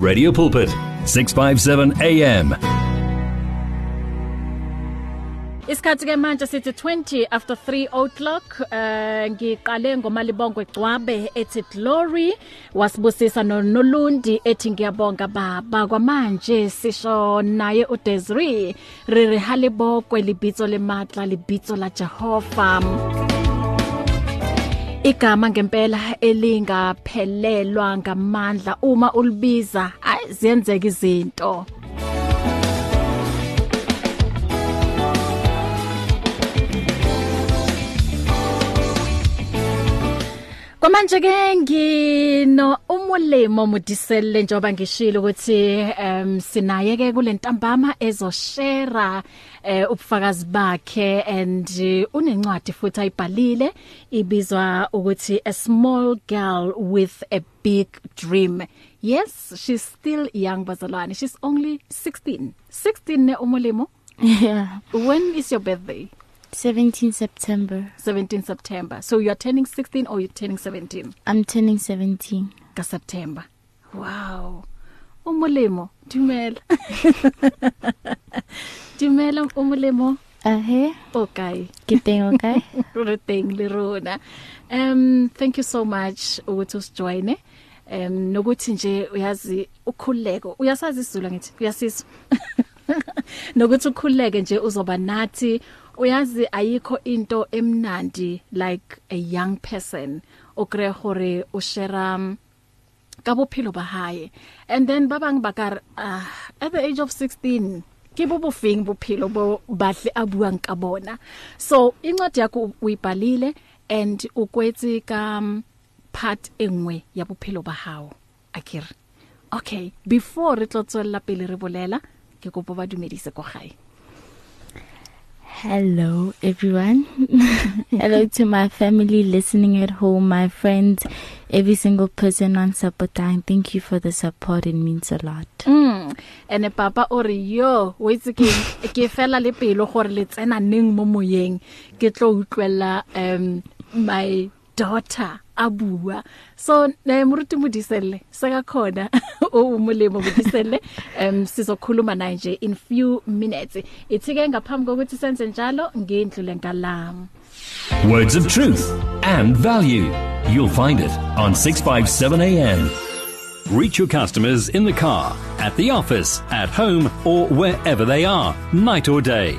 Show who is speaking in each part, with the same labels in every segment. Speaker 1: Radio Pulpit, 657 AM.
Speaker 2: Isikhathi ke manje sithi 20 after 3 o'clock eh ngiqale ngomalibongo egcwabe ethi glory wasibusisa noNolundi ethi ngiyabonga baba kwamanje sisho naye uDesiree re re halibokwe libitso lematla libitso la Jehova igama ngempela elingaphelelwa ngamandla uma ulibiza ayizenzeka izinto manje ke ngino umulimo mudisele njoba ngishilo ukuthi um sinaye ke kulentambama ezoshare eh, ubufakazi bakhe and eh, unencwadi futhi ayibhalile ibizwa ukuthi a small girl with a big dream yes she's still young bazalwane she's only 16 16 ne umulimo
Speaker 3: yeah
Speaker 2: when is your birthday
Speaker 3: 17 September.
Speaker 2: 17 September. So you're turning 16 or you're turning 17?
Speaker 3: I'm turning 17
Speaker 2: ka September. Wow. O molemo, dumela. dumela o molemo.
Speaker 3: Ahe.
Speaker 2: O kae?
Speaker 3: Ke teng o kae?
Speaker 2: Re teng le rona. Um thank you so much ukuthi usijoine. Um nokuthi nje uyazi ukhuleko, uyasazi isizulu ngithi, uyasizwa. nokuthi ukhuleke nje uzoba nathi uyazi ayikho into emnandi like a young person okre gore o share mm, ka bophelo ba hae and then ba bang ba ka uh, ah, at the age of 16 ke bo bofeng bophelo bo batle a buang ka bona so incwadi yakho uyibhalile and ukwetse ka mm, part engwe ya bophelo ba hao akere okay before re tlotswela pele re bolela ke kopo ba dumedise go gae
Speaker 3: Hello, everyone. Hello to my family listening at home, my friends, every single person on Sapotang. Thank you for the support. It means a lot.
Speaker 2: Mm. And papa ore yo, wetse ke ke fela le pelo gore le tsena neng mo moyeng. Ke tlo utlwela um my daughter a bua so eh, moruti modiselle seka khona o umulemo modiselle um sizokhuluma naye nje in few minutes ithike ngaphambi kokuthi senze njalo ngendlule ngalamo
Speaker 1: Words of truth and value. You'll find it on 657 AM. Reach your customers in the car, at the office, at home, or wherever they are, night or day.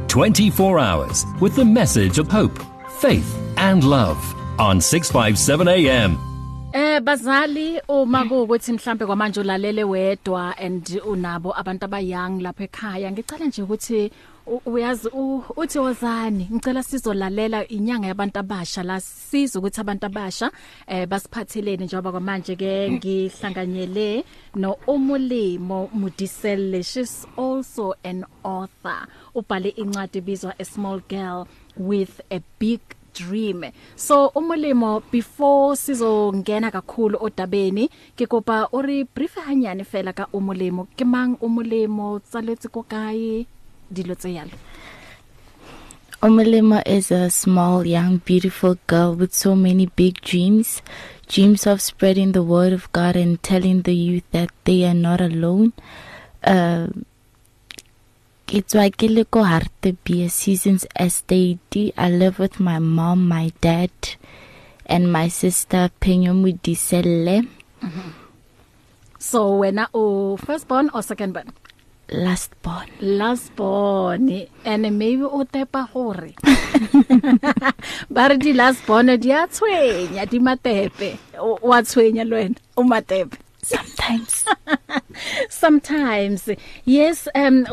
Speaker 1: 24 hours with the message of hope, faith and love on 657 AM.
Speaker 2: Eh bazali uma kuwukuthi mhlambe kwamanje ulalele wedwa and unabo abantu abayoung lapha ekhaya ngicela nje ukuthi uyazi uthi wozani ngicela sizolalela inyanga yabantu abasha la siza ukuthi abantu abasha eh basiphathelene njengoba kwamanje ke ngihlanganyele no Umulimo Mudiselle she's also an author ubhale incwadi ebizwa a small girl with a big dream so umulimo before sizongena kakhulu odabeni ke kopa o re brief hanyane fela ka umulimo ke mang umulimo tsaletse ko kae dilo tse yalo
Speaker 3: Omalema is a small, young, beautiful girl with so many big dreams. Dreams of spreading the word of God and telling the youth that they are not alone. Uh, ke tswa ke le ko Hartbeespoort Seasons Estate. I live with my mom, my dad, and my sister Penyomudiselle. Mm -hmm.
Speaker 2: So wena o first born or second born?
Speaker 3: last born
Speaker 2: last born and maybe o tepa gore ba re di last born di a tshwenya di matepe wa tshwenya lwena o matepe
Speaker 3: sometimes
Speaker 2: sometimes yes um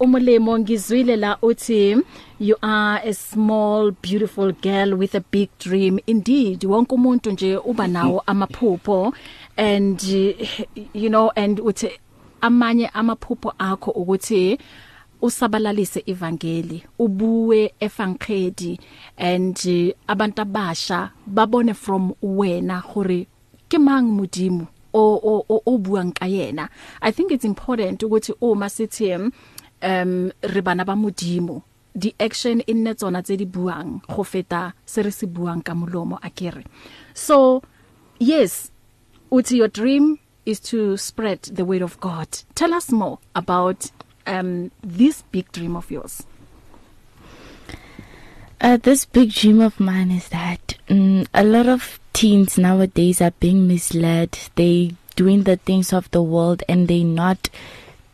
Speaker 2: umolemo eh, ngizwile la uthi you are a small beautiful girl with a big dream indeed wonke umuntu nje uba nawo amaphupho and eh, you know and uthi amanye amaphupho akho ukuthi usabalalise ivangeli ubuwe efankhedi and abantu abasha babone from wena hore ke mang modimo o o o buang ka yena i think it's important ukuthi uma sithi um re bana ba modimo di action in e netsona tse di buang go feta se re se buang ka molomo akere so yes uthi your dream is to spread the word of God. Tell us more about um this big dream of yours.
Speaker 3: Uh, this big dream of mine is that um, a lot of teens nowadays are being misled. They doing the things of the world and they not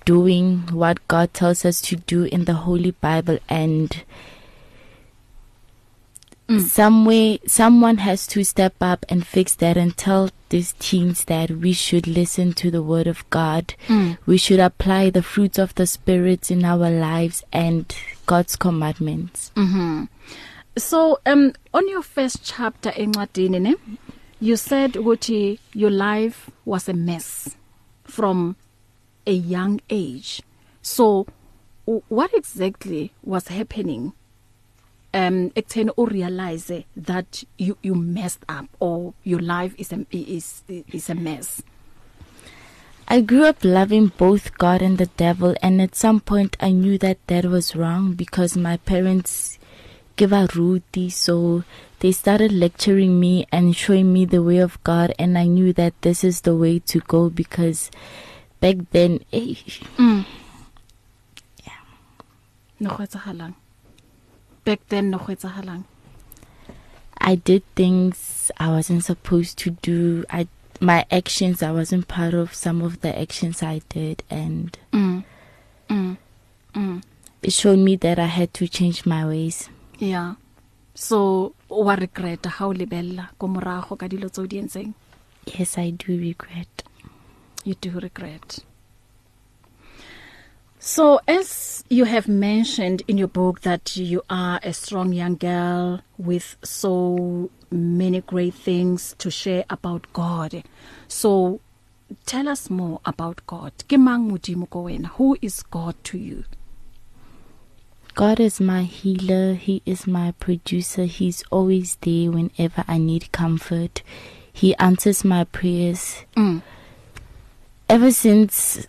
Speaker 3: doing what God tells us to do in the Holy Bible and mm. somewhere someone has to step up and fix that and tell these teens that we should listen to the word of God. Mm. We should apply the fruits of the spirit in our lives and God's commandments. Mhm.
Speaker 2: So um on your first chapter encwadini ne you said ukuthi your life was a mess from a young age. So what exactly was happening um ekutheni u realize that you you messed up or your life is a, is is a mess
Speaker 3: I grew up loving both God and the devil and at some point I knew that that was wrong because my parents give a ruti so they started lecturing me and showing me the way of God and I knew that this is the way to go because back then eh, mm.
Speaker 2: yeah no kwetsa halang back then no go etsahalang
Speaker 3: I did things I wasn't supposed to do I my actions I wasn't part of some of the actions I did and mm. Mm. Mm. it showed me that I had to change my ways
Speaker 2: yeah so wa regret ha o lebella ko morago ka dilo tso di entseng
Speaker 3: yes I do regret
Speaker 2: you do regret So as you have mentioned in your book that you are a strong young girl with so many great things to share about God. So tell us more about God. Ke mang modimo ko wena? Who is God to you?
Speaker 3: God is my healer, he is my producer. He's always there whenever I need comfort. He answers my prayers. Mm. Ever since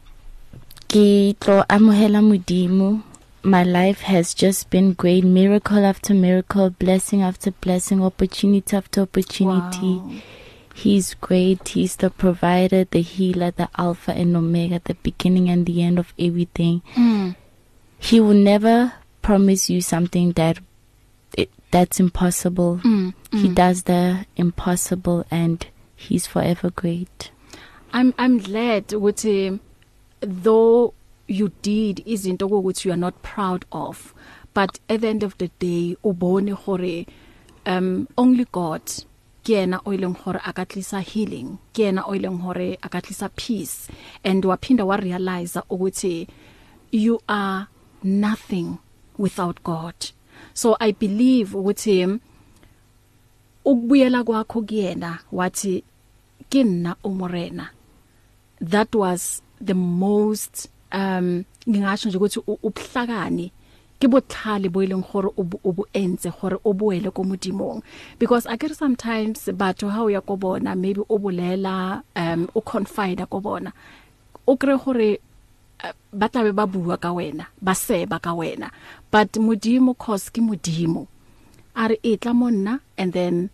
Speaker 3: ke tlo amohela modimo my life has just been great miracle after miracle blessing after blessing opportunity after opportunity wow. he's great he's the provider the healer the alpha and omega the beginning and the end of everything mm. he will never promise you something that it, that's impossible mm. Mm. he hmm. does the impossible and he's forever great
Speaker 2: i'm i'm glad ukuthi though you did izinto ukuthi you are not proud of but at the end of the day ubone gore um only god ke yena o ileng gore a ka tlisa healing ke yena o ileng gore a ka tlisa peace and wa phinda wa realize ukuthi you are nothing without god so i believe ukuthi um, ukubuyela kwakho kuyena wathi kinna umorena that was the most um ngingasho nje ukuthi ubuhlakani ke botlhale bo ileng gore o bo entse gore o boele ko modimong because i get sometimes batho ha um, o ya go bona maybe o bolela um o confide go bona o kre gore eh, ba tlabe ba bua ka wena ba seba ka wena but modimo cause ke modimo are etla monna and then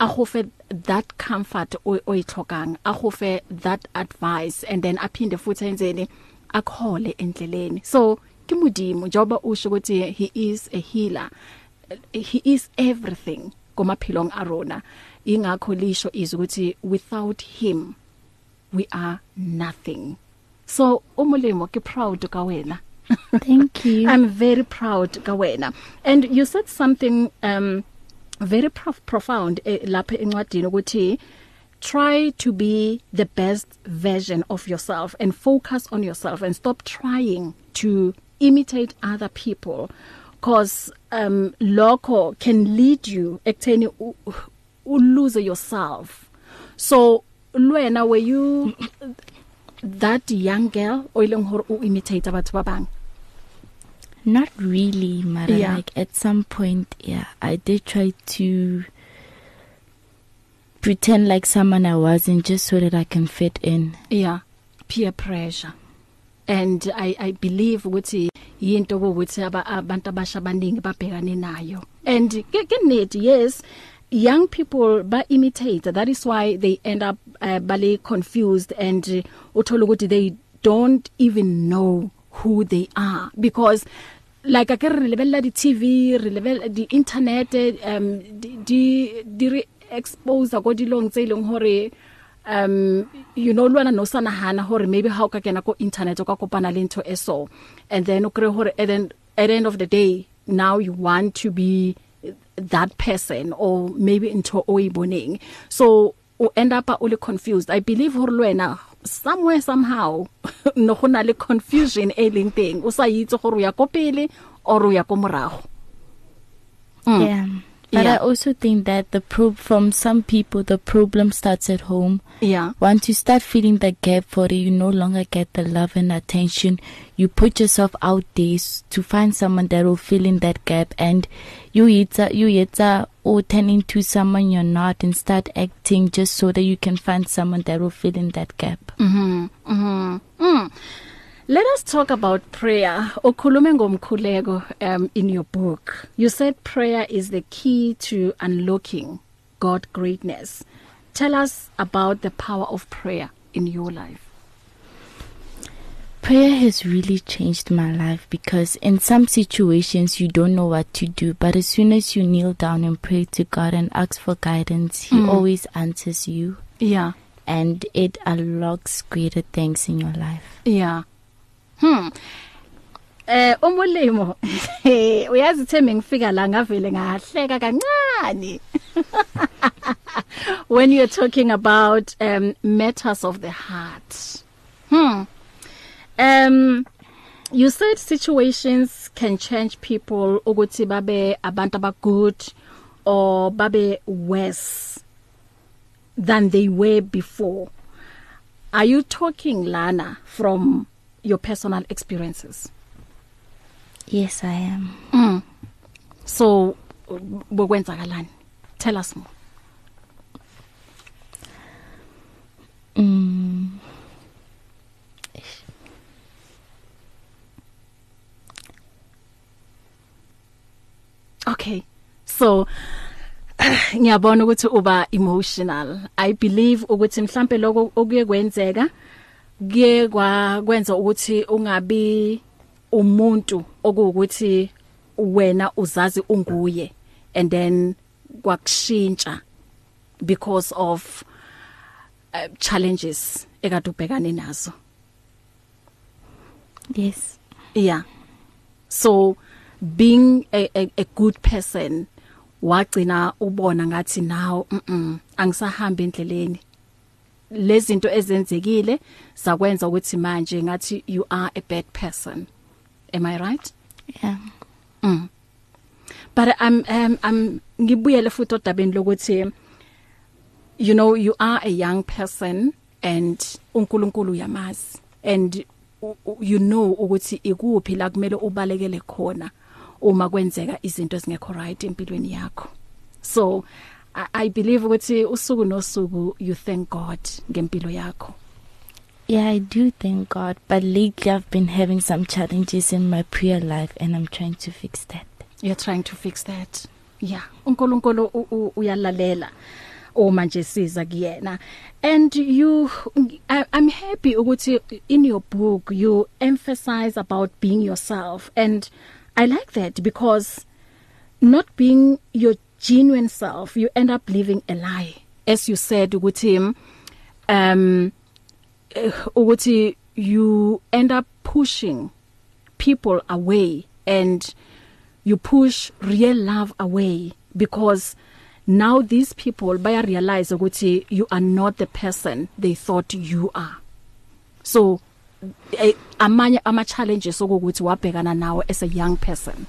Speaker 2: a go fe that comfort oyihlokanga agofe that advice and then aphinde futhi enzeni akhole endleleni so kimudimo njoba usho ukuthi he is a healer he is everything komaphilong arona ingakho lisho izukuthi without him we are nothing so umulimo ke proud ka wena
Speaker 3: thank you
Speaker 2: i'm very proud ka wena and you said something um very prof profound eh, lapha encwadini ukuthi try to be the best version of yourself and focus on yourself and stop trying to imitate other people because um lokho can lead you ekutheni ulose yourself so lwena were you that young girl oyileng hore u imitate batho ba bang
Speaker 3: Not really, Mara. Yeah. Like at some point, yeah, I did try to pretend like someone I wasn't just so that I can fit in.
Speaker 2: Yeah. Peer pressure. and i i believe ukuthi yinto ukuthi abantu abasha abaningi babhekane nayo and ke need yes young people ba imitate that is why they end up uh, eh, bali confused and eh, uthola uh, ukuthi they don't even know who they are because like a ke re lebella di TV re lebella um, di internet um di di re expose go dilong tse e leng hore um you know lwana no sana hana hore maybe how ka kena go internet o ka kopana le ntho eso and then o kre hore and then at the end of the day now you want to be that person or maybe into oiboneng e so o end up o le confused i believe hore lwena somewhere somehow no gona le confusion e leng teng o sa itse gore o ya kopele or o ya ko morago
Speaker 3: mm. yeah But yeah. I also think that the pro- from some people the problem starts at home. Yeah. Once you start feeling the gap for it, you no longer get the love and attention. You put yourself out there to find someone that will fill in that gap, and you either you either or turn into someone you're not and start acting just so that you can find someone that will fill in that gap. Mhm. Mhm.
Speaker 2: Let us talk about prayer. Okhulume ngomkhuleko um in your book. You said prayer is the key to unlocking God greatness. Tell us about the power of prayer in your life.
Speaker 3: Prayer has really changed my life because in some situations you don't know what to do, but as soon as you kneel down and pray to God and ask for guidance, he mm. always answers you. Yeah. And it unlocks greater things in your life.
Speaker 2: Yeah. hm eh umulimo uyazi thembe ngifika la ngavele ngahleka kancane when you're talking about um matters of the heart hmm um you said situations can change people ukuthi babe abantu abagood or babe worse than they were before are you talking lana from your personal experiences
Speaker 3: yes i am mm.
Speaker 2: so bokwenzakalani tell us more mm okay so ngiyabona ukuthi uba emotional i believe ukuthi mhlambe lokho okuye kwenzeka kuye kwenza ukuthi ungabi umuntu okuwukuthi wena uzazi unguye and then kwakushintsha because of uh, challenges ekade ubhekane nazo
Speaker 3: yes
Speaker 2: yeah so being a, a, a good person wagcina ubona ngathi now mm, -mm angisahamba endleleni lezinto ezenzekile sakwenza ukuthi manje ngathi you are a bad person am i right yeah mm but i'm um i'm ngibuyele futhi odabeni lokuthi you know you are a young person and uNkulunkulu uyamazi and you know ukuthi ikuphi la kumele ubalekele khona uma kwenzeka izinto ezingekho right empilweni yakho so i believe ukuthi usuku nosuku you thank god ngempilo yakho
Speaker 3: Yeah, I do thank God, but lately I've been having some challenges in my prayer life and I'm trying to fix that.
Speaker 2: You're trying to fix that. Yeah, uNkulunkulu uyalalela. uma nje siza kuyena and you I, I'm happy ukuthi in your book you emphasize about being yourself and I like that because not being your genuine self you end up living a lie as you said ukuthi um ukuthi you end up pushing people away and you push real love away because now these people baya realize ukuthi you are not the person they thought you are so eh, amanye ama challenges okuthi wabhekana nawo as a young person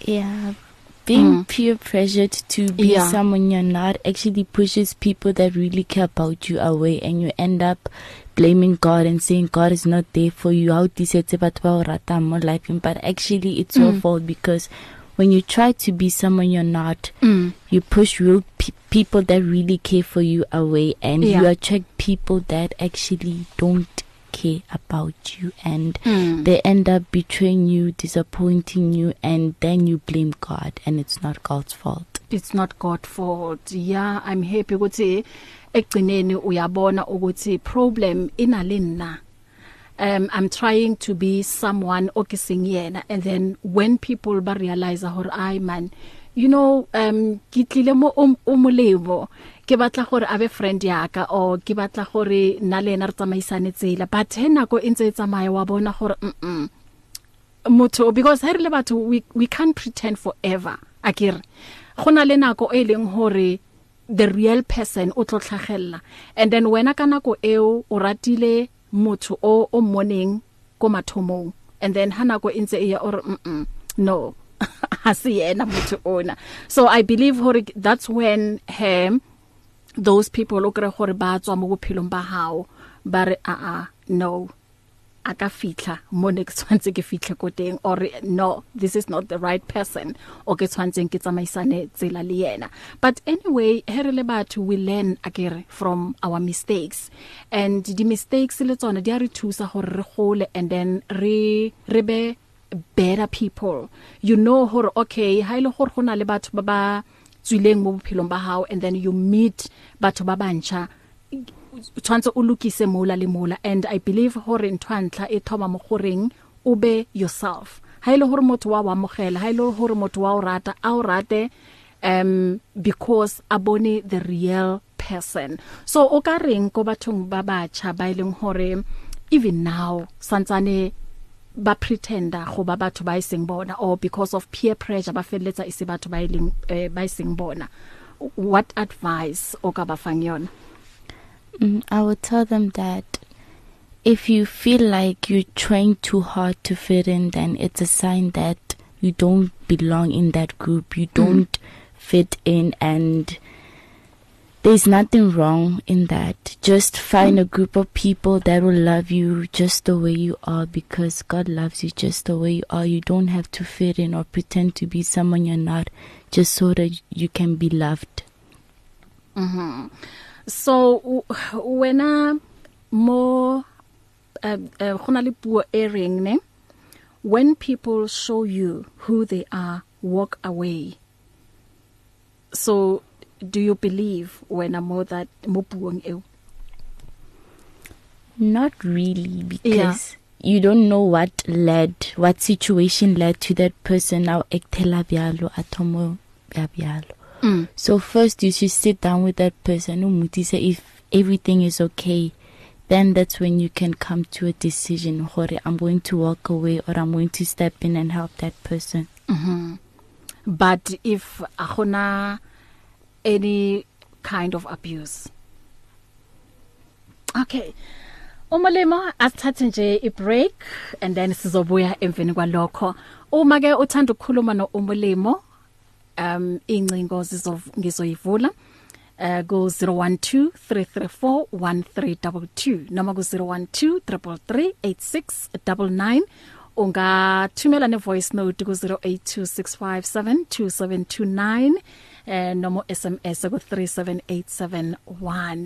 Speaker 3: yeah being mm. peer pressured to be yeah. someone you're not actually pushes people that really care about you away and you end up blaming God and saying God is not there for you how disetse batho ba o rata mo life but actually it's mm. your fault because when you try to be someone you're not mm. you push real pe people that really care for you away and yeah. you attract people that actually don't care about you and mm. they end up betraying you disappointing you and then you blame god and it's not god's fault
Speaker 2: it's not god fault yeah i'm happy ukuthi egcineni uyabona ukuthi problem inalini na um i'm trying to be someone okising yena and then when people ba realize hore i man you know um gitlile mo omolemo um, ke batla gore abe friend ya ka o ke batla gore nna le ena re tsamaisane tsela but he nako e ntse e tsamaya wa bona gore mm, -mm. motho because ha re le batho we we can't pretend forever akere gona le nako e leng hore the real person o tlotlhagella and then wena ka nako eo o ratile motho o o moneng ko mathomong and then ha nako e ntse e ya or mm, mm no ha se yena motho ona so i believe hore that's when her those people o kre gore ba tswa mo bophelong ba hao ba re a ah, a ah, no a ka fitla mo ne ke tshwantse ke fitle ko teng or no this is not the right person o ke tshwantseng ke tsamaisane tsela le yena but anyway here le batho we learn akere from our mistakes and the mistakes le tsone di a re thusa gore re gole and then re re be better people you know hore okay ha ile e gore gona le batho ba ba tswileng mo bophelong ba hao and then you meet batho ba bantjha tshwantse o lukise mola le mola and i believe hore ntwantla e thoma mo goreng o be yourself ha ile e hore motho wa wa mogela ha ile e hore motho wa o rata a o rate um because abone the real person so o ka reng ko bathong ba batjha ba ileng e hore even now santsane ba pretenda go ba batho ba iseng e bona or because of peer pressure ba feletsa ise e batho ba ileng e eh, ba iseng bona what advice o ka ba fang yona mm, i
Speaker 3: would tell them that if you feel like you're trying too hard to fit in then it's a sign that you don't belong in that group you mm. don't mm. fit in and there's nothing wrong in that. Just find a group of people that will love you just the way you are because God loves you just the way you are. You don't have to fit in or pretend to be someone you're not just so that you can be loved.
Speaker 2: Mhm. So wena mo uh gona le puo e reng ne when people show you who they are walk away. So do you believe wena mo that mo buong eo
Speaker 3: not really because yeah. you don't know what led what situation led to that person now ektela byalo atomo byalo mm. so first you should sit down with that person umutise if everything is okay then that's when you can come to a decision hore i'm going to walk away or i'm going to step in and help that person mhm mm
Speaker 2: -hmm. but if a gona uh, any kind of abuse okay umalima asithathe nje i break and then sizobuya emveni kwalokho uma ke uthanda ukukhuluma no umulimo um incingo ngizoyivula uh go 0123341322 noma ku 0123338699 ungathumela ne voice note ku 0826572729 eh noma SMS ku 37871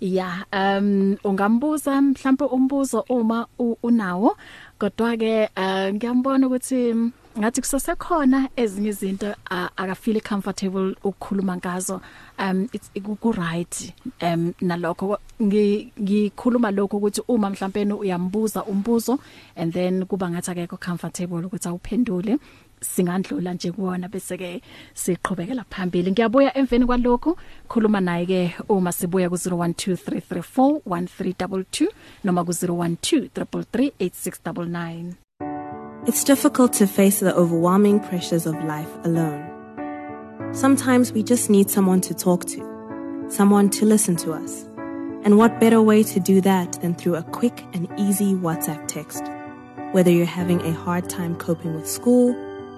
Speaker 2: yeah um ungambuza mhlawumbe umbuzo uma unawo kodwa ke uh, eh, ngiyambona ukuthi mm, ngathi kusasekhona ezinye izinto uh, akafeel comfortable ukukhuluma ngazo um it's ku right um nalokho ngikhuluma lokho ukuthi uma mhlawumbe uyambuza umbuzo and then kuba ngathi akekho comfortable ukuthi awuphendule singandlula nje kuona bese ke siqhubekela phambili ngiyabuya emveni kwalokho khuluma naye ke uma sibuya ku 0123341322 noma ku 0123338699
Speaker 4: It's difficult to face the overwhelming pressures of life alone. Sometimes we just need someone to talk to, someone to listen to us. And what better way to do that than through a quick and easy WhatsApp text? Whether you're having a hard time coping with school,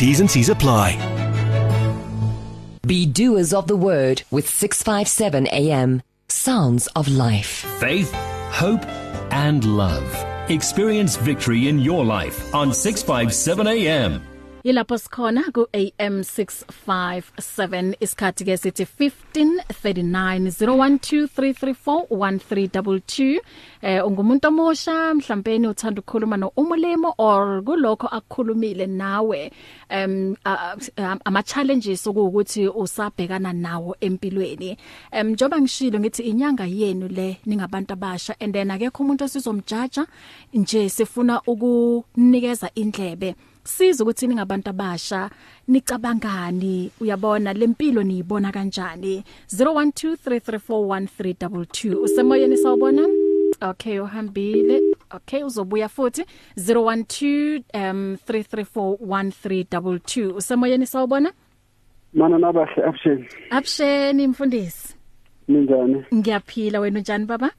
Speaker 1: T's and C's apply. Be doers of the word with 657 AM. Sounds of life. Faith, hope, and love. Experience victory in your life on 657 AM.
Speaker 2: Yilapho sikhona ku AM 657 isikhathi ke sithi 1539 0123341322 eh ungumuntu omusha mhlawumbe uthanda ukukhuluma noumulimo or kulokho akukhulumile nawe um ama challenges ukuthi usabhekana nawo empilweni um njoba ngishilo ngithi inyanga yenu le ningabantu abasha and then akekho umuntu osizomjaja nje sifuna ukunikeza indlebe siza ukuthi ningabantu abasha nicabangani uyabona lempilo niyibona kanjani 0123341322 usemoyeni sawubona okay uhambile okay uzobuya futhi 012 um 3341322 usemoyeni sawubona
Speaker 5: Mana nabahle absheni
Speaker 2: Absheni mfundisi
Speaker 5: Ninjani
Speaker 2: Ngiyaphila wena unjani baba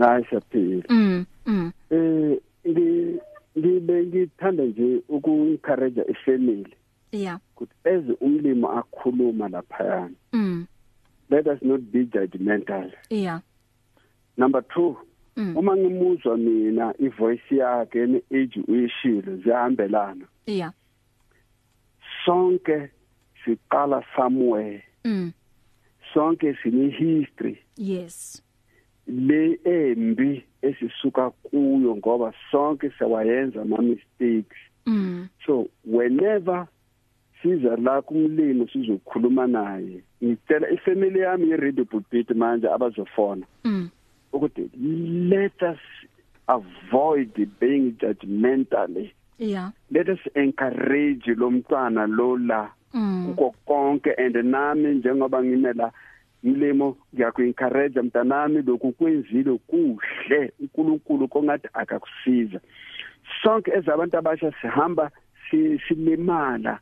Speaker 5: Hayi siyaphila Mm mm Eh ngi ngibe ngithanda nje uku-encourage ifamily
Speaker 2: yeah
Speaker 5: kuthi as umlimi akhuluma laphayana mm let us not be judgmental yeah number 2 Mm. uma ngimuzwa mina ivoice yakhe ne age uyishilo zihambelana yeah sonke siqala somewhere mm sonke sine history
Speaker 2: yes
Speaker 5: le embi esisuka kuyo ngoba sonke siyawayenza ama mistakes mm so whenever siza la kumlimi sizokhuluma naye ngicela ifamily yami ye radio pulpit manje abazofona mm ukuthi let us avoid being judgmentally yeah let us encourage lo mntwana lo la mm. kuko konke and nami njengoba ngimela mlimo ngiyaku encourage mntanami lokhu kwenzile kuhle uNkulunkulu kongathi akakusiza sonke ezabantu abasha sihamba silimala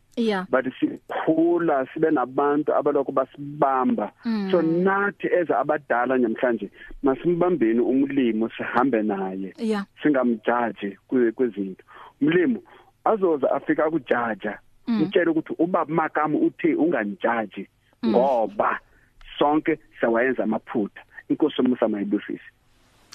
Speaker 5: but sikhula sibe nabantu abaloko basibamba mm. so nathi as abadala namhlanje masimbambeni umlimo sihambe naye singamjaji kwezinto umlimo azoza afika akujaja utshela mm. ukuthi ubaba makamu uthi unganjaji mm. ngoba sonke sawayenza amaphutha inkosi uMusa mayibusise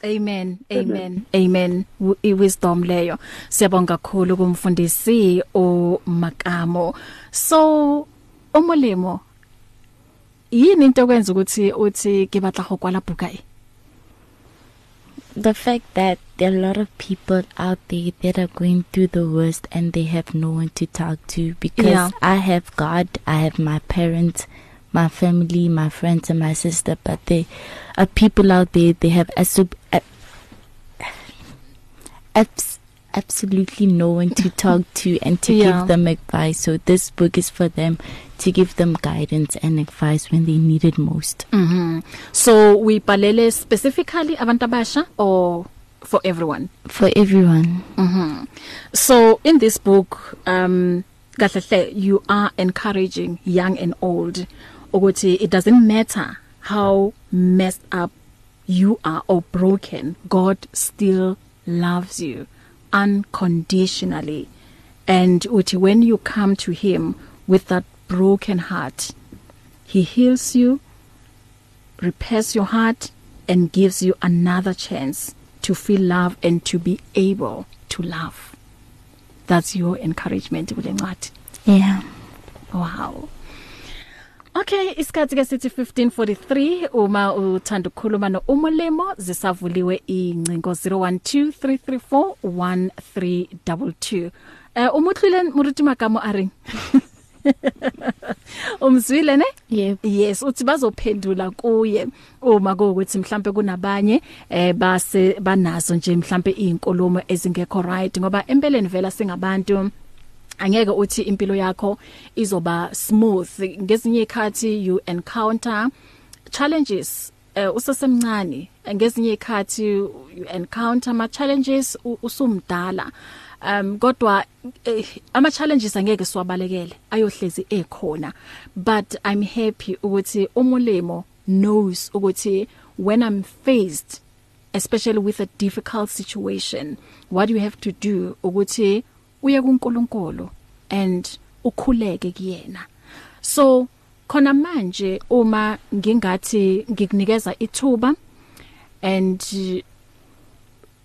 Speaker 2: Amen. Amen. Amen. Iwisdom leyo. Siyabonga kakhulu kumfundisi uMakamo. So umolemo yini into kwenza ukuthi uthi ke batla go kwala buka e?
Speaker 3: The fact that there are a lot of people out there that are going through the worst and they have no one to talk to because yeah. I have God, I have my parents, my family, my friends, and my sister, but there are people out there, they have asub- abs- absolutely no one to talk to and to yeah. give them advice. So this book is for them to give them guidance and advice when they need it most. Mhm.
Speaker 2: So we balele specifically abantu abasha or for everyone?
Speaker 3: For everyone. Mhm.
Speaker 2: So in this book um kahle you are encouraging young and old ukuthi it doesn't matter how messed up you are or broken God still loves you unconditionally and uthi when you come to him with that broken heart he heals you repairs your heart and gives you another chance to feel love and to be able to love that's your encouragement kulencwadi
Speaker 3: yeah
Speaker 2: wow Okay isikhathi ke sithi 1543 uma uthanda ukukhuluma noUmulimo zisavuliwe incingo 0123341322 Eh uh, umuhlile muruti magamo are Umzwile ne?
Speaker 3: Yep.
Speaker 2: Yes, uthi bazophendula kuye uma kuwukuthi mhlambe kunabanye eh base banazo nje mhlambe izinkulumo ezingekho right ngoba empeleni vela singabantu angeke uthi impilo yakho izoba smooth ngezinye ikhathi you encounter challenges eh usesemncane ngezinye ikhathi you encounter ma challenges usumdala um kodwa eh, ama challenges angeke siwabalekele ayohlezi ekhona but i'm happy ukuthi umulimo knows ukuthi when i'm faced especially with a difficult situation what you have to do ukuthi uye kuNkulunkulu and ukhuleke kuyena so khona manje uma ngingathi ngikunikeza ithuba and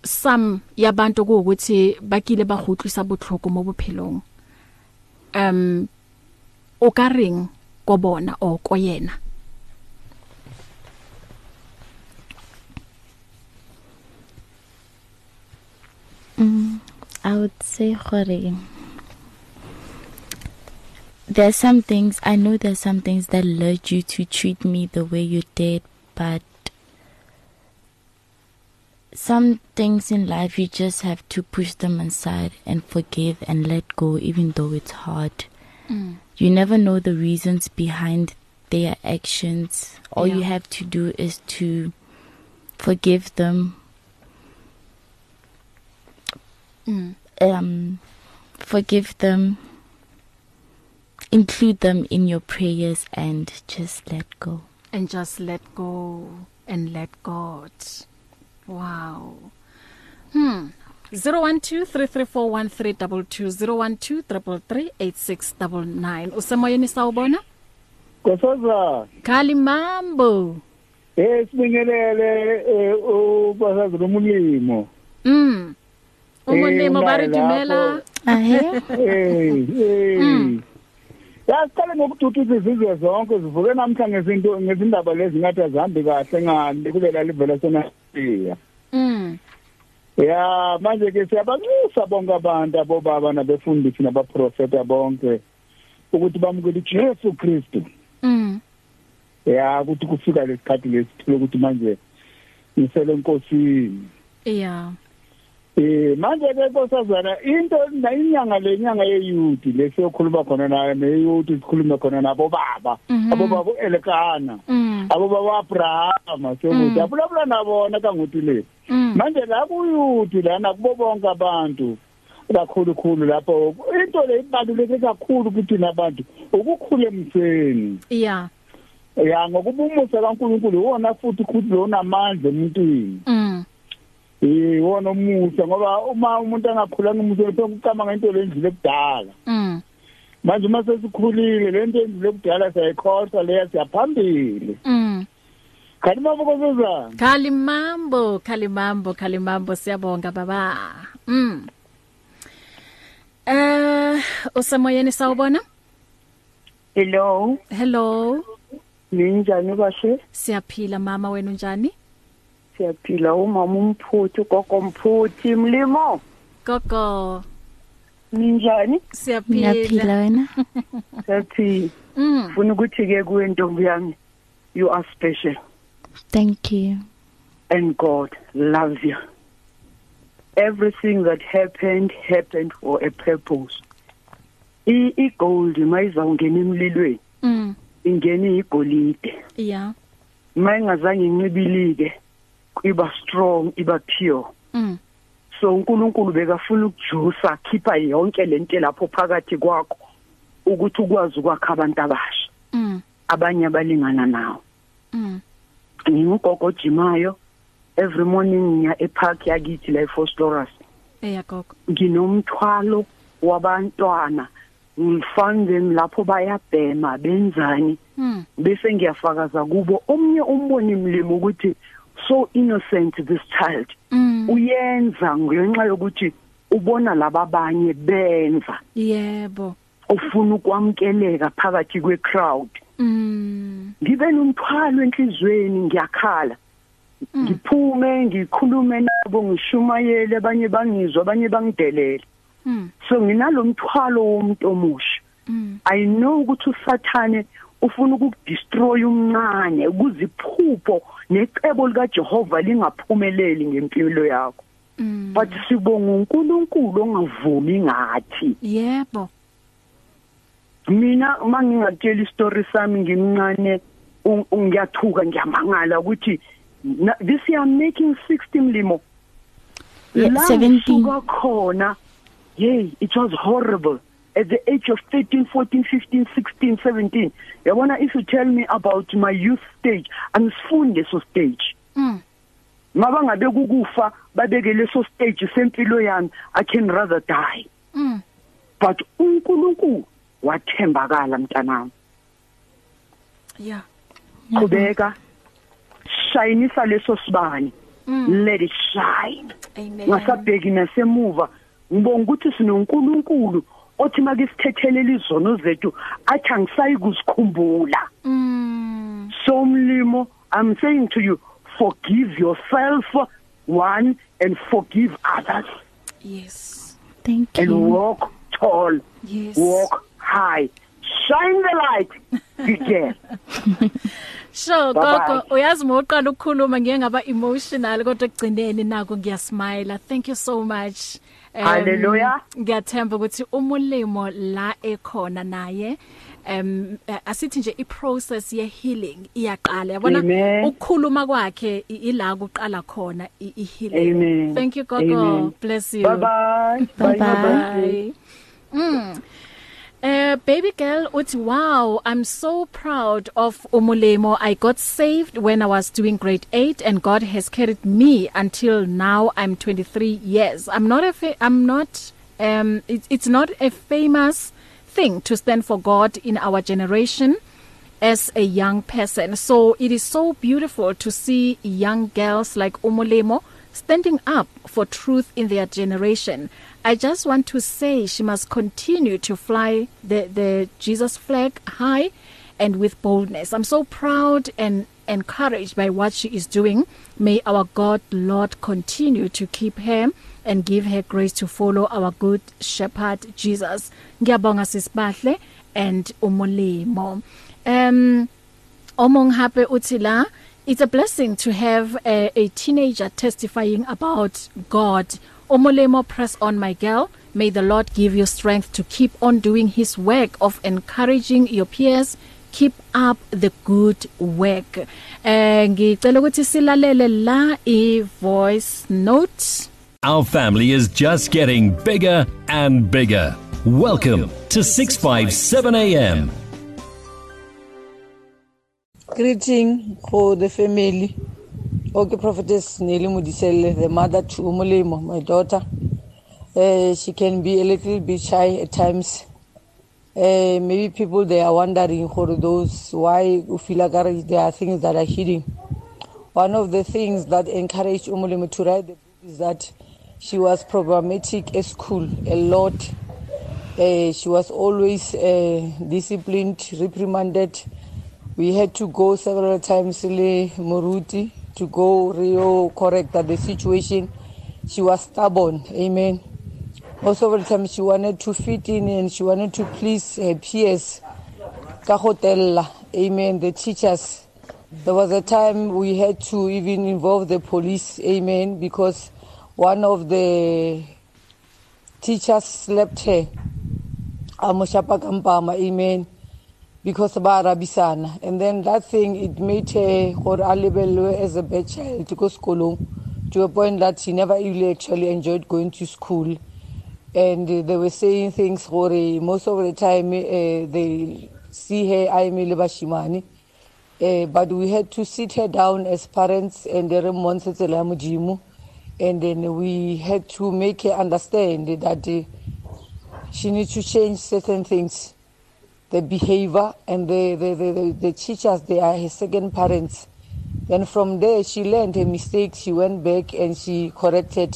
Speaker 2: some yabantu ukuthi bakile ba gotlisa botlhoko mo bophelong um o ka reng go bona o ko yena
Speaker 3: mm I would say gore there are some things I know there's some things that led you to treat me the way you did, but some things in life you just have to push them aside and forgive and let go even though it's hard. Mm. You never know the reasons behind their actions. All yeah. you have to do is to forgive them, mm. um, forgive them, include them in your prayers, and just let go.
Speaker 2: And just let go and let God. Wow. Hmm. 0123341322 usemoyeni sawubona
Speaker 5: Ngosoza
Speaker 2: Kalimambo
Speaker 5: Eh sibingelele ubasazi lomulimo Mm
Speaker 2: umonemo ba re dumela
Speaker 5: yasiqale ngokududa izizwe zonke zivuke namhla ngezinto ngezindaba lezi ngathi azihambi kahle ngani kulela livele sonasiya mm ya manje ke siyabanxusa bonke abantu abobaba nabefundisi nabaprofeta bonke ukuthi bamukele uJesu Kristu mm ya ukuthi kufika lesikhathi lesithile ukuthi manje ngisele enkosini yeah Eh manje ke nkosazana into nayinyanga lenyanga yeyouth lesiyokhuluma khona nayo neyouth sikhulume khona nabo baba mhm. abo baba uElkana mhm. abo baba Abraham sokuthi mhm. abulabula nabona kanguthi le manje la kuyouth lana kubo bonke abantu kakhulu khulu lapho into le ibaluleke kakhulu kuthi nabantu ukukhula emfeni ya ya ngokuba umusa kaNkuluNkulu wona futhi ukuthi lo namandla emuntwini mm. iwona omuhle ngoba uma umuntu angakhulanga umuntu uphela ukucama ngento lendlule kudala mm manje uma sesikhulile lento endlule kudala siyayikhohlwa leya siyaphambili mm Kalimambo kozuzana Kalimambo Kalimambo Kalimambo siyabonga baba mm
Speaker 2: Eh usemoyeni sawubona
Speaker 6: Hello
Speaker 2: Hello
Speaker 6: Ninjani bashe
Speaker 2: Siyaphila mama wenu njani
Speaker 6: siyaphila umama umphuthi ugogo mphuthi mlimo
Speaker 2: gogo
Speaker 6: ninjani
Speaker 2: siyaphila ngiyaphila wena
Speaker 6: siyaphila ufuna mm. ukuthi ke kuwe ntombi yami you are special
Speaker 3: thank you
Speaker 6: and god loves you everything that happened happened for a purpose i igold mayizawungena emlilweni mm. ingene igolide yeah mayingazange inxibilike iba strong iba pure mm. so uNkulunkulu bekafuna ukujusa khipha yonke lento lapho phakathi kwakho ukuthi ukwazi ukwakha abantu abasha mm. abanye abalingana nawe mm. ngingugogo Jimayo every morning ngiya epark yakithi la eFosloras
Speaker 2: eyagogo
Speaker 6: nginomthwalo wabantwana ngilfanele lapho bayabhema benzani mm. bese ngiyafakaza kubo omnye umboni mlimo ukuthi so innocent this child mm. uyenza ngenxa yokuthi ubona lababanye benza yebo ufuna ukwamkeleka phakathi kwecrowd mm. ngibe nomthwalo enhlizweni ngiyakhala mm. ngiphume ngikhulume nabo ngishumayele abanye bangizwa abanye bangidelele so nginalomthwalo womuntu omusha i know ukuthi usathane ufuna ukudestroy umncane ukuze iphupho necebo lika Jehova lingaphumeleli ngempilo yakho mm. but sibonga uNkulunkulu ongavumi ngathi
Speaker 2: yebo
Speaker 6: mina mangingatshela istory sami ngimncane ngiyathuka ngiyamangala ukuthi this year I'm making 60 mlimo
Speaker 3: yeah, 17
Speaker 6: khona hey it was horrible at the age of 13 14 15 16 17 yabona if you tell me about my youth stage angisifunde so stage mm maba ngabe kukufa babeke leso stage sempilo yami i can rather die mm but uNkulunkulu wathembakala mntanami
Speaker 2: yeah
Speaker 6: qhubeka shinisa leso sibani hmm. let it
Speaker 2: shine
Speaker 6: ngasabheki nasemuva ngibonga ukuthi sinoNkulunkulu othi make sithethelela izono zethu athi angisayi kusikhumbula mm. so mlimo i'm saying to you forgive yourself one and forgive others
Speaker 2: yes
Speaker 3: thank and you
Speaker 6: and walk tall yes walk high shine the light begin
Speaker 2: so gogo uyazi moqala ukukhuluma ngeke ngaba emotional kodwa ekugcineni nako ngiyasmile thank you so much
Speaker 6: Hallelujah.
Speaker 2: Ngiyathemba ukuthi umulimo la ekhona naye um asithi nje iprocess ye healing iyaqala
Speaker 6: yabona
Speaker 2: ukukhuluma kwakhe ila kuqala khona i healing Amen. thank you gogo Amen. bless you bye bye
Speaker 6: bye bye,
Speaker 2: bye. bye. Mm. Uh baby girl uthi wow I'm so proud of Umulemo I got saved when I was doing grade 8 and God has carried me until now I'm 23 years I'm not a I'm not um it, it's not a famous thing to stand for God in our generation as a young person so it is so beautiful to see young girls like Umulemo standing up for truth in their generation. I just want to say she must continue to fly the the Jesus flag high and with boldness. I'm so proud and encouraged by what she is doing. May our God Lord continue to keep her and give her grace to follow our good shepherd Jesus. Ngiyabonga sisibahle and umolimo. Um omong hape uthi la it's a blessing to have a, a teenager testifying about God. Omolemo press on my girl. May the Lord give you strength to keep on doing his work of encouraging your peers. Keep up the good work. Eh ngicela ukuthi silalele la i voice note.
Speaker 1: Our family is just getting bigger and bigger. Welcome to 657 AM.
Speaker 7: Greeting for the family. Okay, Prophetess Nelly Mudisele, the mother to Umulimo, my daughter. Uh, she can be a little bit shy at times. Uh, maybe people they are wondering for those why Ufilagari, there are things that are hidden. One of the things that encouraged Umulimo to write the book is that she was problematic at school a lot. Uh, she was always disciplined, reprimanded We had to go several times to Moruti to go Rio correct the situation. She was stubborn. Amen. Also, every time she wanted to fit in and she wanted to please her peers. Kahotella. Amen. The teachers. There was a time we had to even involve the police. Amen. Because one of the teachers slept here. Amoshapa Kampama. Amen. because ba rabisana and then that thing it made her gore a lebelelwe as a bad child ko sekolong to a point that she never really actually enjoyed going to school and uh, they were saying things gore most of the time uh, they see her a eme le bashimane uh, but we had to sit her down as parents and re mmontshe tsela ya modimo and then we had to make her understand that uh, she needs to change certain things the behavior and the, the, the, the, teachers, they are her second parents. Then from there, she learned her mistakes. She went back and she corrected.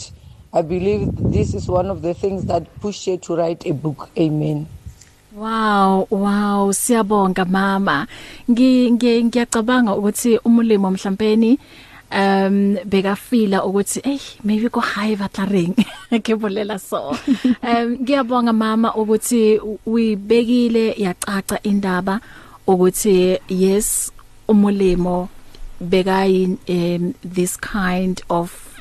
Speaker 7: I believe this is one of the things that pushed her to write a book. Amen.
Speaker 2: Wow wow siyabonga mama ngiyacabanga ukuthi umlimo mhlampeni um beka feel ukuthi hey maybe ko high butlering ngibolela so um ngiyabonga mama ukuthi uyibekile yacaca indaba ukuthi yes umulimo bekayin um this kind of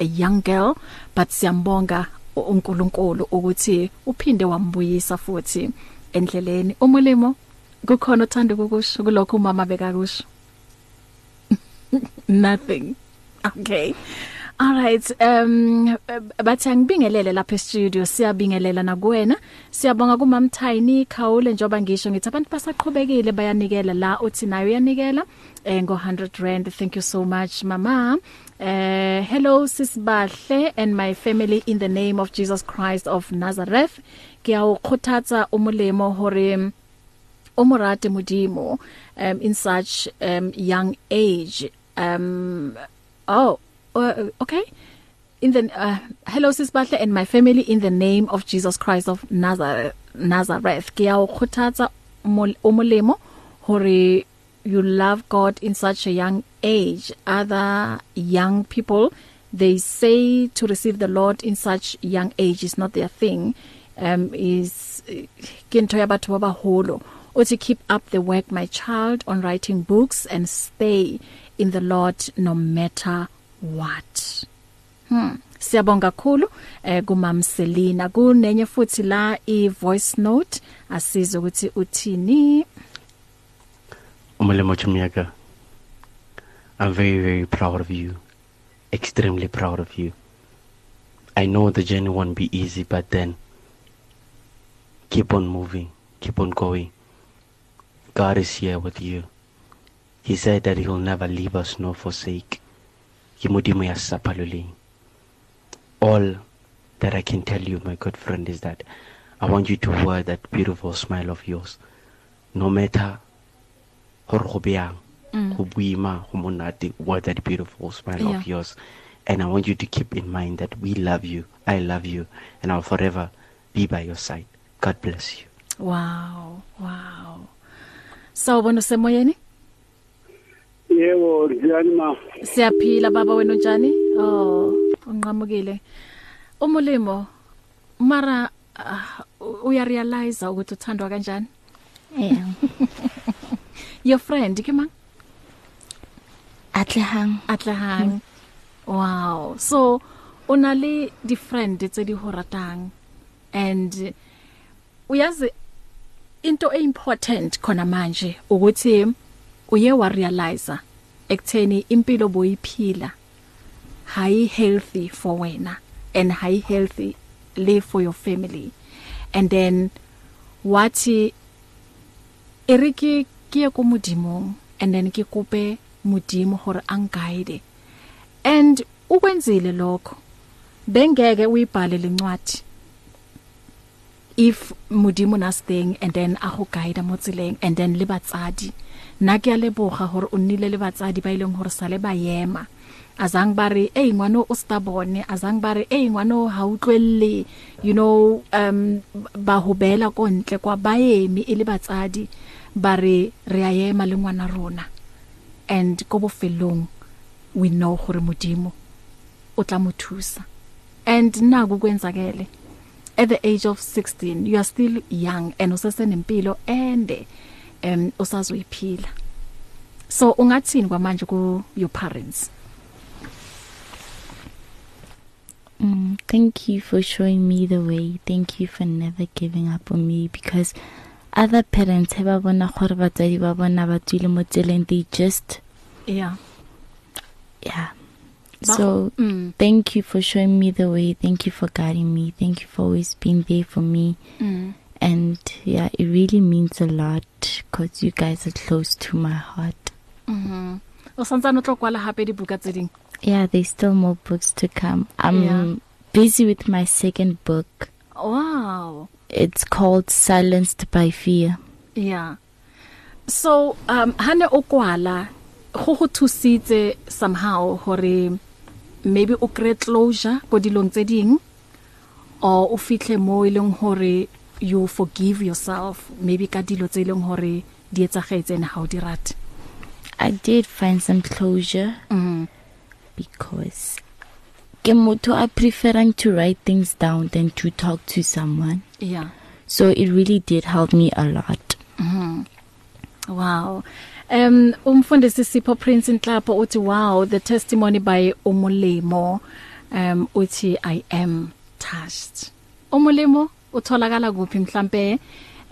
Speaker 2: a young girl but siyambonga uNkulunkulu ukuthi uphinde wambuyisa futhi endleleni umulimo kukhona othanda ukusho kulokho umama bekakusho
Speaker 3: nothing
Speaker 2: okay all right um bathi angibingelele lapha e-studio siyabingelela nakuwena siyabonga kumamthayini khawule njoba ngisho ngithi abantu basaqhubekile bayanikela la uthi nayo uyanikela eh ngo 100 rand thank you so much mama uh hello sisibahle and my family in the name of Jesus Christ of Nazareth ke a khothatsa umolemo hore umorate modimo um in such um young age um oh uh, okay in the uh, hello sisibahle and my family in the name of Jesus Christ of Nazareth Nazareth ke ya o khuthatsa o molemo hore you love God in such a young age other young people they say to receive the Lord in such young age is not their thing um is ke ntho ya batho ba baholo uthi keep up the work my child on writing books and stay in the Lord no matter what hmm siyabonga kakhulu eh kumam Selina kunenye futhi la i voice note asizo ukuthi uthini
Speaker 8: umlemo chumyaka I'm very very proud of you extremely proud of you I know the journey won't be easy but then keep on moving keep on going God is here with you He said that He will never leave us nor forsake. Yimudimo yasapaluleni. All that I can tell you, my good friend, is that I want you to wear that beautiful smile of yours. No matter gore go beyang go mm. boima go monate wear that beautiful smile yeah. of yours and i want you to keep in mind that we love you i love you and i'll forever be by your side god bless you
Speaker 2: wow wow so bona semoyeni
Speaker 6: Yebo, ngiyani ma.
Speaker 2: Siyaphila baba wena unjani? Oh, unqamukile. Umulimo mara uh, uya realize ukuthi uthandwa kanjani?
Speaker 3: Yeah.
Speaker 2: Your friend kema?
Speaker 3: Atlehang.
Speaker 2: Atlehang. Mm. Wow. So una le di friend tse di horatang and uyazi into eimportant khona manje ukuthi uye wa realize ekutheni impilo boyiphila hayi healthy for wena and hayi healthy live for your family and then wathi eriki ke ko modimong and then ke kope modimo hore ang guide and ukwenzile lokho bengeke uyibhale lencwadi if modimo na staying and then a go guide mo tseleng and then le batsadi nna ke a leboga gore o nnile le batsadi ba ileng e gore sale ba yema azang ba re ei ngwana o sta bone azang ba re ei ngwana ha utlwelle you know um ba hobela kontle kwa baemi e le batsadi ba re re a yema le ngwana rona and go bofelong we know gore modimo o tla mothusa and naku kwenzakele at the age of 16 you are still young and usase nempilo ende eh, em osazoyiphila so ungathini kwamanje ku your parents
Speaker 3: Mm, thank you for showing me the way. Thank you for never giving up on me because other parents have bona gore batsadi ba bona ba tswile mo tseleng they just
Speaker 2: yeah
Speaker 3: yeah so
Speaker 2: mm.
Speaker 3: thank you for showing me the way thank you for guiding me thank you for always being there for me mm. And yeah, it really means a lot because you guys are close to my heart.
Speaker 2: Mhm. O santsa no tlo kwala hape di buka tseding.
Speaker 3: Yeah, there's still more books to come. I'm yeah. busy with my second book.
Speaker 2: Wow.
Speaker 3: It's called Silenced by Fear.
Speaker 2: Yeah. So, um hane o kwala go go thusitse somehow hore maybe o create closure go dilong tseding or o fitlhe mo e leng hore you forgive yourself maybe ka dilo tse e leng hore di etsagetse and how di rate
Speaker 3: I did find some closure
Speaker 2: mm.
Speaker 3: because ke motho I preferang to write things down than to talk to someone.
Speaker 2: Yeah.
Speaker 3: So it really did help me a lot.
Speaker 2: Mhm. Mm wow. Um umfundisi Sipho Prince Nhlapho uthi wow the testimony by Umulemo um uthi I am touched. Umulemo utholakala kuphi mhlambe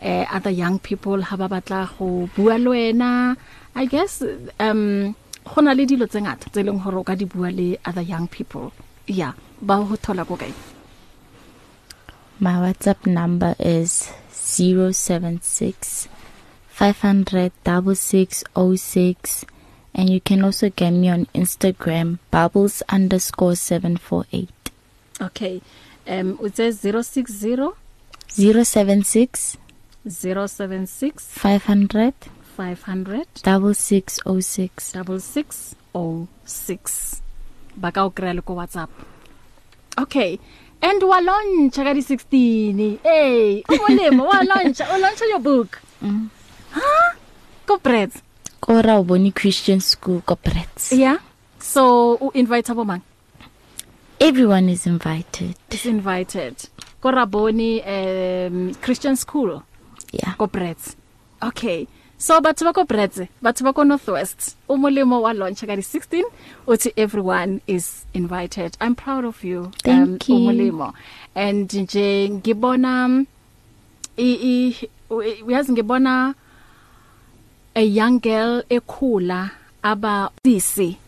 Speaker 2: eh other young people ha ba batla go bua le wena i guess um gona le dilo tsengata tseleng hore o ka di bua le other young people yeah ba ho thola go kae
Speaker 3: my whatsapp number is 076 500 6606 and you can also get me on Instagram
Speaker 2: bubbles_748
Speaker 3: okay
Speaker 2: um utse 060 076 076
Speaker 3: 500
Speaker 2: 500
Speaker 3: 6606
Speaker 2: 6606 ba ka o kry le ko WhatsApp okay and wa launch ka di 16 hey o molemo wa launch o launch your book
Speaker 3: mm. ha
Speaker 2: ko brets ko
Speaker 3: ra o boni christian school ko brets
Speaker 2: yeah so u invite abo mang
Speaker 3: everyone is invited
Speaker 2: is invited koraboni um Christian School
Speaker 3: yeah
Speaker 2: ko Brits okay so batho ba ko Brits batho ba ko Northwest umolimo wa launch ka di 16 uthi everyone is invited i'm proud of you Thank um you. umolimo and nje ngibona i uyazi ngibona a young girl ekhula aba sisi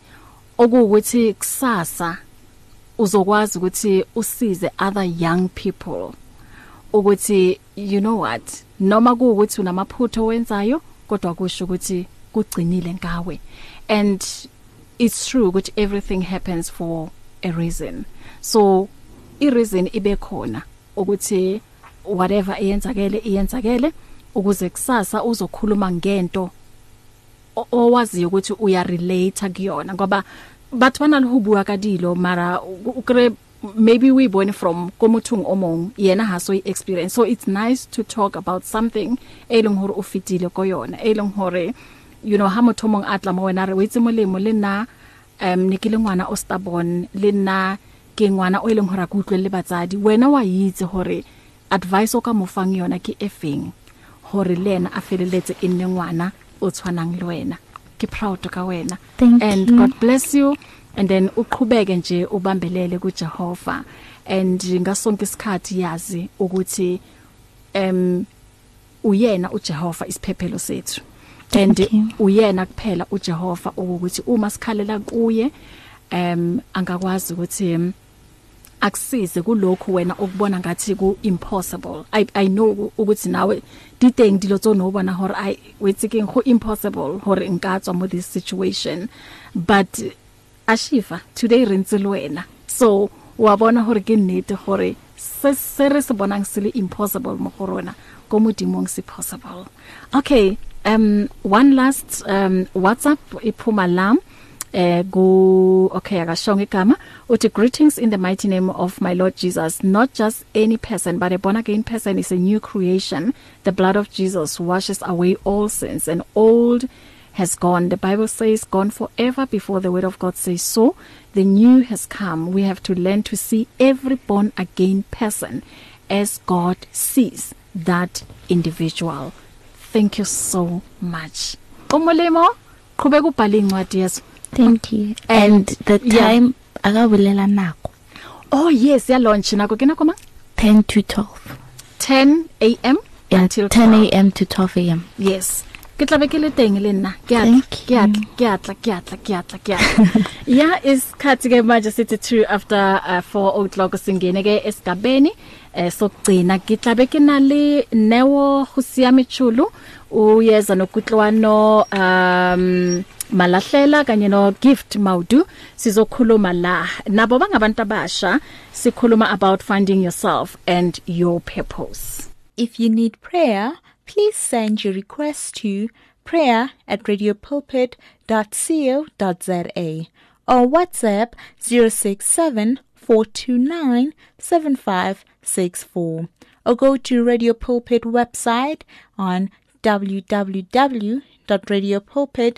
Speaker 2: okuwukuthi kusasa uzokwazi ukuthi usize other young people ukuthi you know what noma kuukuthi unamaphutho wenzayo kodwa kusho ukuthi kugcinile ngawe and it's true ukuthi everything happens for a reason so i reason ibe khona ukuthi whatever iyenzakele iyenzakele ukuze kusasa uzokhuluma ngento owaziyo ukuthi uya relate kuyona ngoba batho ba na le ho bua ka dilo mara o kre maybe we born from ko mothong o mong yena ha so experience so it's nice to talk about something e leng hore o fitile ko yona e leng hore you know ha motho mong atla mo wena re wetse molemo le nna em ne ke le ngwana o stubborn le nna ke ngwana o ile e ngora ke utlwe le batsadi wena wa itse hore advice o ka mofang yona ke efeng hore lena a feleletse e nne ngwana o tshwanang le wena ke proud ka wena and you. god bless you and then uqhubeke nje ubambelele kuJehova and ngasonke isikhathi yazi ukuthi em uyena uJehova isiphephelo sethu and uyena kuphela uJehova ukuthi uma sikhalela kuye em angakwazi ukuthi akusize kulokhu wena okubona ngathi ku impossible i i know ukuthi nawe diteng dilo tso no bona hore i we thinking go impossible hore nka tswa mo this situation but ashifa today rentsile wena so wa bona hore ke nnete hore se se re se bonang se le impossible mo go rona ko modimong se possible okay um one last um whatsapp iphuma e lam 07941321 eh ku okay akashonga igama uthi greetings in the mighty name of my lord jesus not just any person but a born again person is a new creation the blood of jesus washes away all sins and old has gone the bible says gone forever before the word of god says so the new has come we have to learn to see every born again person as god sees that individual thank you so much umolemo qhubeka ubhala incwadi yesu thank you and the time aka bolela nako oh yes ya launch nako ke nako ma 10 to 12 10 am yeah, until 10 am to 12 am yes ke tla be ke le teng le nna ke a ke a ke a tla ke a tla ke a tla ke a ya isikhathi ke manje sithi 2 after 4 uh, o'clock singene ke esigabeni eh, sokugcina ke tla be ke na le Newo Husiyamichulu uyeza nokutlwano um Malahlela kanye no Gift Maudu sizokhuluma la nabo bangabantu abasha sikhuluma about finding yourself and your purpose If you need prayer please send your request to prayer@radiopulpit.co.za or WhatsApp 0674297564 or go to Radio Pulpit website on www.radiopulpit.co.za